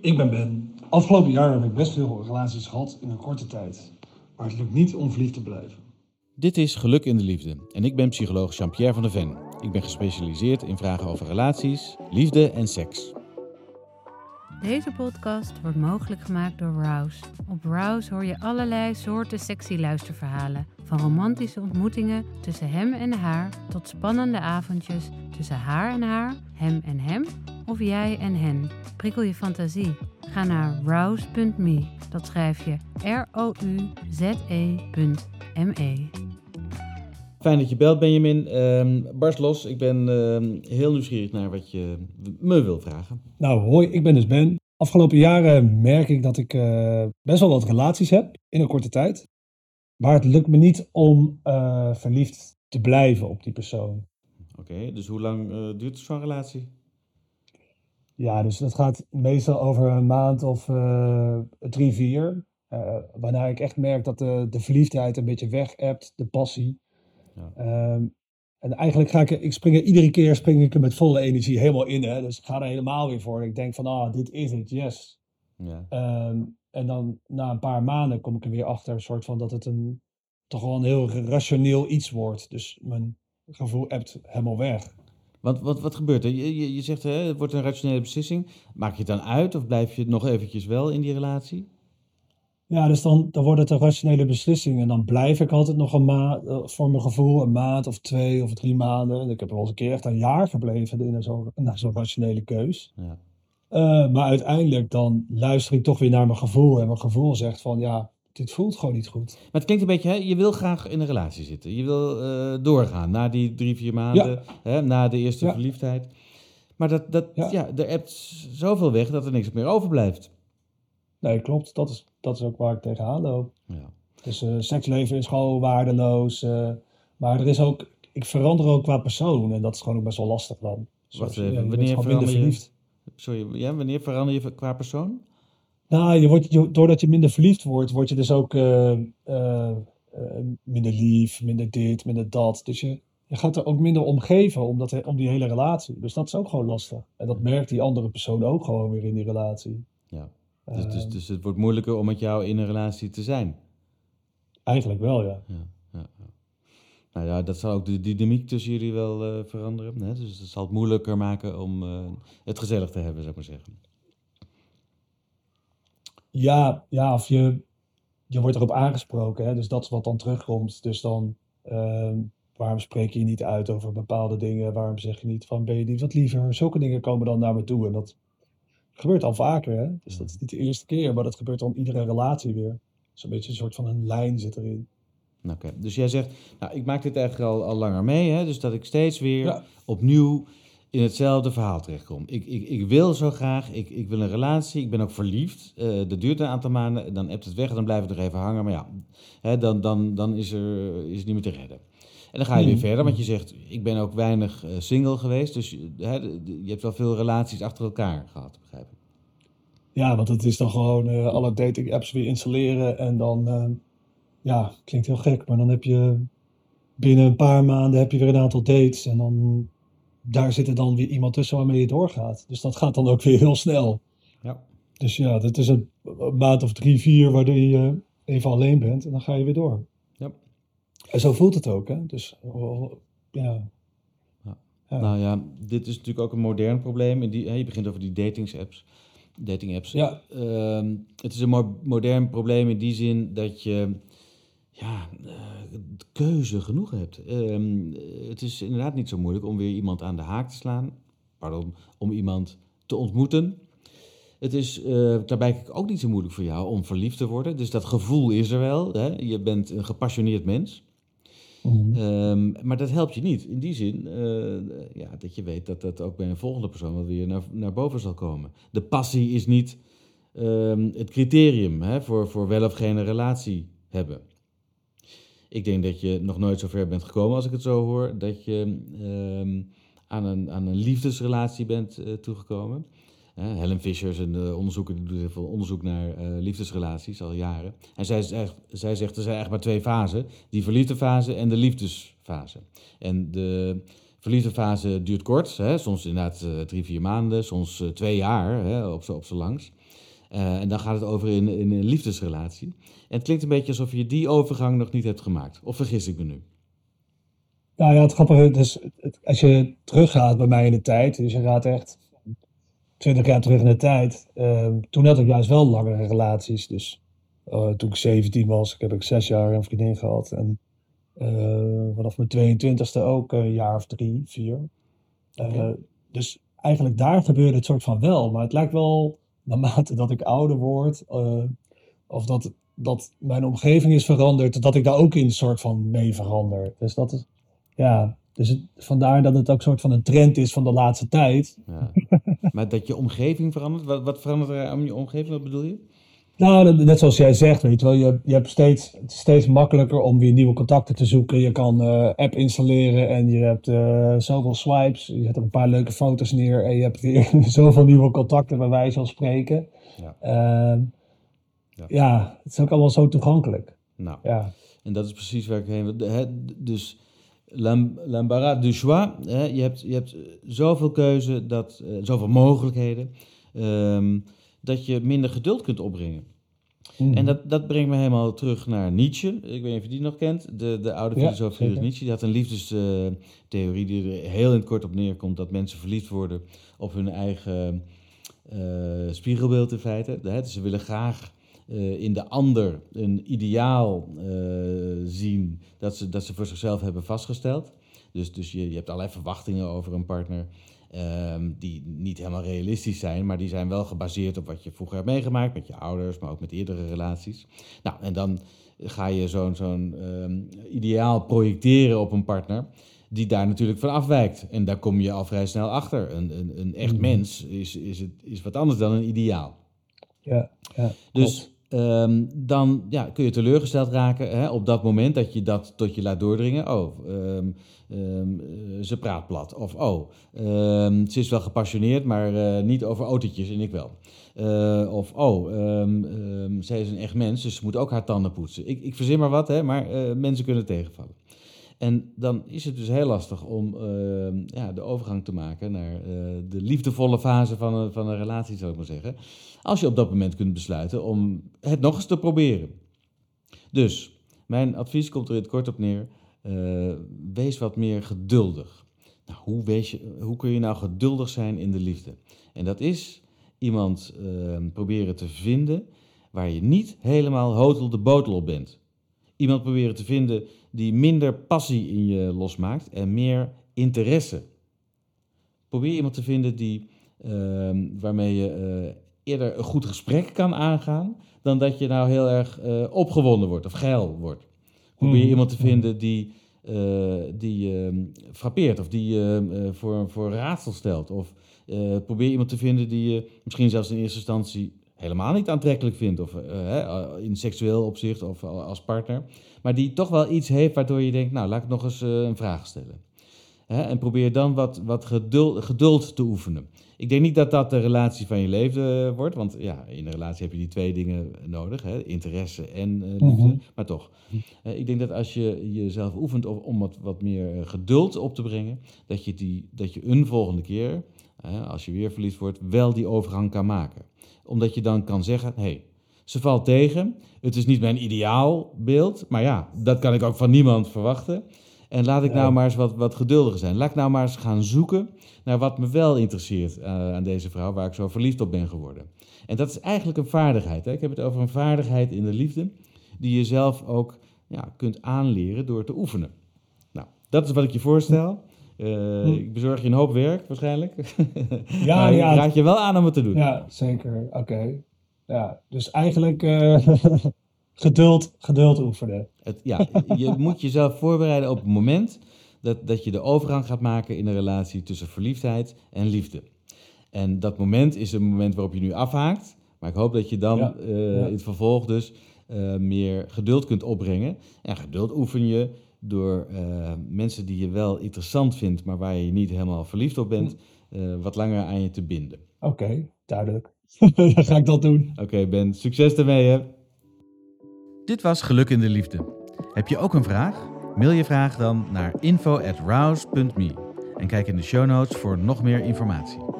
Ik ben Ben. Afgelopen jaar heb ik best veel relaties gehad in een korte tijd. Maar het lukt niet om verliefd te blijven. Dit is Geluk in de Liefde en ik ben psycholoog Jean-Pierre van der Ven. Ik ben gespecialiseerd in vragen over relaties, liefde en seks. Deze podcast wordt mogelijk gemaakt door Rouse. Op Rouse hoor je allerlei soorten sexy luisterverhalen. Van romantische ontmoetingen tussen hem en haar tot spannende avondjes tussen haar en haar, hem en hem of jij en hen. Prikkel je fantasie. Ga naar rouse.me. Dat schrijf je R-O-U-Z-E.me. Fijn dat je belt, Benjamin. Ehm barst los, ik ben ehm, heel nieuwsgierig naar wat je me wil vragen. Nou, hoi, ik ben dus Ben. Afgelopen jaren merk ik dat ik eh, best wel wat relaties heb in een korte tijd. Maar het lukt me niet om eh, verliefd te blijven op die persoon. Oké, dus hoe lang eh, duurt zo'n relatie? Ja, dus dat gaat meestal over een maand of drie, vier. Waarna ik echt merk dat de, de verliefdheid een beetje weg hebt, de passie. Ja. Ehm, en eigenlijk ga ik, ik spring er iedere keer spring ik er met volle energie helemaal in. Hè? Dus ik ga er helemaal weer voor. Ik denk van, ah, dit is het, yes. Ja. Ehm, en dan na een paar maanden kom ik er weer achter, een soort van dat het een toch wel een heel rationeel iets wordt. Dus mijn gevoel hebt helemaal weg. Want wat, wat gebeurt er? Je, je, je zegt, hè, het wordt een rationele beslissing. Maak je het dan uit of blijf je nog eventjes wel in die relatie? Ja, dus dan, dan wordt het een rationele beslissing. En dan blijf ik altijd nog een maand, eh, voor mijn gevoel, een maand of twee of drie maanden. En ik heb er wel eens een keer echt een jaar gebleven in zo'n rationele keus. Ja. Eh, maar uiteindelijk dan luister ik toch weer naar mijn gevoel. En mijn gevoel zegt van, ja, dit voelt gewoon niet goed. Maar het klinkt een beetje, hè, je wil graag in een relatie zitten. Je wil eh, doorgaan na die drie, vier maanden, hè, na de eerste Ja. verliefdheid. Maar dat, dat, ja. Ja. er hebt zoveel weg dat er niks meer overblijft. Nee, klopt. Dat is, dat is ook waar ik tegenaan loop. Ja. Dus eh, seksleven is gewoon waardeloos. eh, maar er is ook, ik verander ook qua persoon. En dat is gewoon ook best wel lastig dan. Zoals, ja, wanneer verander je-. Sorry, ja, wanneer verander je qua persoon? Nou, je wordt, je, doordat je minder verliefd wordt, word je dus ook eh, minder lief, minder dit, minder dat. Dus je, je gaat er ook minder om geven, om, dat, om die hele relatie. Dus dat is ook gewoon lastig. En dat merkt die andere persoon ook gewoon weer in die relatie. Ja. Dus, dus, Eh, dus het wordt moeilijker om met jou in een relatie te zijn. Eigenlijk wel, ja. Ja, ja, ja. Nou ja, dat zal ook de dynamiek tussen jullie wel eh, veranderen. Hè? Dus dat zal het moeilijker maken om eh, het gezellig te hebben, zou ik maar zeggen. Ja, ja of je, je wordt erop aangesproken, hè? dus dat is wat dan terugkomt. Dus dan, ehm, waarom spreek je je niet uit over bepaalde dingen? Waarom zeg je niet van, ben je niet wat liever? Zulke dingen komen dan naar me toe en dat gebeurt al vaker. Hè? Dus dat is niet de eerste keer, maar dat gebeurt dan iedere relatie weer. Zo'n beetje een soort van een lijn zit erin. Oké, dus jij zegt, nou, ik maak dit eigenlijk al, al langer mee, hè? dus dat ik steeds weer Ja. opnieuw in hetzelfde verhaal terechtkom. Ik, ik, ik wil zo graag, ik, ik wil een relatie, ik ben ook verliefd. Eh, dat duurt een aantal maanden, dan hebt het weg en dan blijft het nog even hangen. Maar ja, hè, dan, dan, dan is, er, is het niet meer te redden. En dan ga je weer Mhm. verder, want je zegt, ik ben ook weinig eh, single geweest. Dus je- hè, je hebt wel veel relaties achter elkaar gehad, begrijp ik. Ja, want het is dan gewoon eh, alle dating apps weer installeren en dan, eh, ja, klinkt heel gek, maar dan heb je binnen een paar maanden heb je weer een aantal dates en dan daar zit er dan weer iemand tussen waarmee je doorgaat. Dus dat gaat dan ook weer heel snel. Ja. Dus ja, dat is een, een maand of drie, vier waardoor je even alleen bent en dan ga je weer door. En zo voelt het ook, hè? Dus ja. Nou ja, dit is natuurlijk ook een modern probleem. In die, hè, je begint over die datingsapps. Dating apps. Ja. Ehm, het is een mo- modern probleem in die zin dat je ja, eh, keuze genoeg hebt. Ehm, het is inderdaad niet zo moeilijk om weer iemand aan de haak te slaan. Pardon, om iemand te ontmoeten. Het is eh daarbij ook niet zo moeilijk voor jou om verliefd te worden. Dus dat gevoel is er wel. Hè? Je bent een gepassioneerd mens. Mhm. Ehm, maar dat helpt je niet. In die zin eh, ja, dat je weet dat dat ook bij een volgende persoon wel weer naar, naar boven zal komen. De passie is niet ehm, het criterium hè, voor, voor wel of geen relatie hebben. Ik denk dat je nog nooit zo ver bent gekomen als ik het zo hoor, dat je ehm, aan, een, aan een liefdesrelatie bent eh, toegekomen. Helen Fisher is een eh, onderzoeker die doet heel veel onderzoek naar eh, liefdesrelaties al jaren. En zij zegt, zij zegt er zijn eigenlijk maar twee fasen: die verliefde fase en de liefdesfase. En de verliefde fase duurt kort, hè, soms inderdaad uh, drie, vier maanden, soms twee jaar hè, op zo op langs. En dan gaat het over in, in een liefdesrelatie. En het klinkt een beetje alsof je die overgang nog niet hebt gemaakt. Of vergis ik me nu? Nou ja, het grappige is, als je teruggaat bij mij in de tijd, dus je gaat echt 20 jaar terug in de tijd, uh, toen had ik juist wel langere relaties. Dus uh, toen ik 17 was, heb ik zes jaar een vriendin gehad. En uh, vanaf mijn 22e ook een jaar of drie, vier. Okay. Dus eigenlijk daar gebeurde het soort van wel. Maar het lijkt wel, naarmate dat ik ouder word, of dat, dat mijn omgeving is veranderd, dat ik daar ook in een soort van mee verander. Dus dat is, ja, dus het, vandaar dat het ook een soort van een trend is van de laatste tijd. Ja. maar dat je omgeving verandert, wat, wat verandert er aan je omgeving, wat bedoel je? Nou, net zoals jij zegt, weet je wel, je, je hebt steeds, het is steeds makkelijker om weer nieuwe contacten te zoeken. Je kan uh, app installeren en je hebt uh, zoveel swipes. Je zet er een paar leuke foto's neer en je hebt weer zoveel nieuwe contacten bij wijze van spreken. Ja. Uh, ja. ja. het is ook allemaal zo toegankelijk. Nou, ja. en dat is precies waar ik heen wil. Dus l'embarras du choix. Hè? Je, hebt, je hebt zoveel keuze, dat, uh, zoveel mogelijkheden, um, dat je minder geduld kunt opbrengen. Mm. En dat, dat brengt me helemaal terug naar Nietzsche. Ik weet niet of je die nog kent. De, de oude filosoof ja, Nietzsche. Die had een liefdestheorie die er heel in het kort op neerkomt. Dat mensen verliefd worden op hun eigen uh, spiegelbeeld in feite. Dus ze willen graag uh, in de ander een ideaal uh, zien dat ze, dat ze voor zichzelf hebben vastgesteld. Dus, dus je, je hebt allerlei verwachtingen over een partner um, die niet helemaal realistisch zijn, maar die zijn wel gebaseerd op wat je vroeger hebt meegemaakt met je ouders, maar ook met eerdere relaties. Nou, en dan ga je zo'n zo'n um, ideaal projecteren op een partner die daar natuurlijk van afwijkt. En daar kom je al vrij snel achter. Een, een, een echt mens is, is, het, is wat anders dan een ideaal. Ja, ja dus Um, dan ja, kun je teleurgesteld raken hè, op dat moment dat je dat tot je laat doordringen. Oh, um, um, ze praat plat. Of oh, ze is wel gepassioneerd, maar uh, niet over autootjes en ik wel. Uh, of oh, zij is een echt mens, dus ze moet ook haar tanden poetsen. Ik, ik verzin maar wat, hè, maar mensen kunnen tegenvallen. En dan is het dus heel lastig om uh, ja, de overgang te maken naar uh, de liefdevolle fase van een, van een relatie, zou ik maar zeggen. Als je op dat moment kunt besluiten om het nog eens te proberen. Dus, mijn advies komt er in het kort op neer. Uh, wees wat meer geduldig. Nou, hoe, wees je, hoe kun je nou geduldig zijn in de liefde? En dat is iemand ehm, proberen te vinden waar je niet helemaal hotel de botel op bent. Iemand proberen te vinden die minder passie in je losmaakt en meer interesse. Probeer iemand te vinden die, uh, waarmee je uh, eerder een goed gesprek kan aangaan, dan dat je nou heel erg uh, opgewonden wordt of geil wordt. Probeer mm. iemand te vinden die, uh, die ehm, frappeert of die je voor, voor raadsel stelt. Of probeer iemand te vinden die je misschien zelfs in eerste instantie helemaal niet aantrekkelijk vindt, of uh, in seksueel opzicht of als partner, maar die toch wel iets heeft waardoor je denkt, nou laat ik nog eens uh, een vraag stellen. Hè? En probeer dan wat, wat geduld, geduld, te oefenen. Ik denk niet dat dat de relatie van je leven wordt, want ja, in een relatie heb je die twee dingen nodig, hè? interesse en liefde, mm -hmm. maar toch. ik denk dat als je jezelf oefent om wat, wat meer geduld op te brengen, dat je, die, dat je een volgende keer, als je weer verliefd wordt, wel die overgang kan maken omdat je dan kan zeggen, hé, hey, ze valt tegen. Het is niet mijn ideaalbeeld, maar ja, dat kan ik ook van niemand verwachten. En laat ik nou maar eens wat, wat geduldiger zijn. Laat ik nou maar eens gaan zoeken naar wat me wel interesseert uh, aan deze vrouw, waar ik zo verliefd op ben geworden. En dat is eigenlijk een vaardigheid. Hè? Ik heb het over een vaardigheid in de liefde, die je zelf ook ja, kunt aanleren door te oefenen. Nou, dat is wat ik je voorstel. Uh, ik bezorg je een hoop werk waarschijnlijk. Ja. Ik raad je wel aan om het te doen. Ja, zeker. Oké. Ja, dus eigenlijk uh, geduld, geduld oefenen. Het, ja, je moet jezelf voorbereiden op het moment dat, dat je de overgang gaat maken in een relatie tussen verliefdheid en liefde. En dat moment is een moment waarop je nu afhaakt. Maar ik hoop dat je dan ja, uh, ja. in het vervolg dus meer geduld kunt opbrengen. En geduld oefen je door uh, mensen die je wel interessant vindt, maar waar je niet helemaal verliefd op bent, uh, wat langer aan je te binden. Oké, okay, duidelijk. Dan ga ik dat doen. Oké, okay, Ben, succes ermee hè. Dit was Geluk in de Liefde. Heb je ook een vraag? Mail je vraag dan naar info@rouse.me. En kijk in de show notes voor nog meer informatie.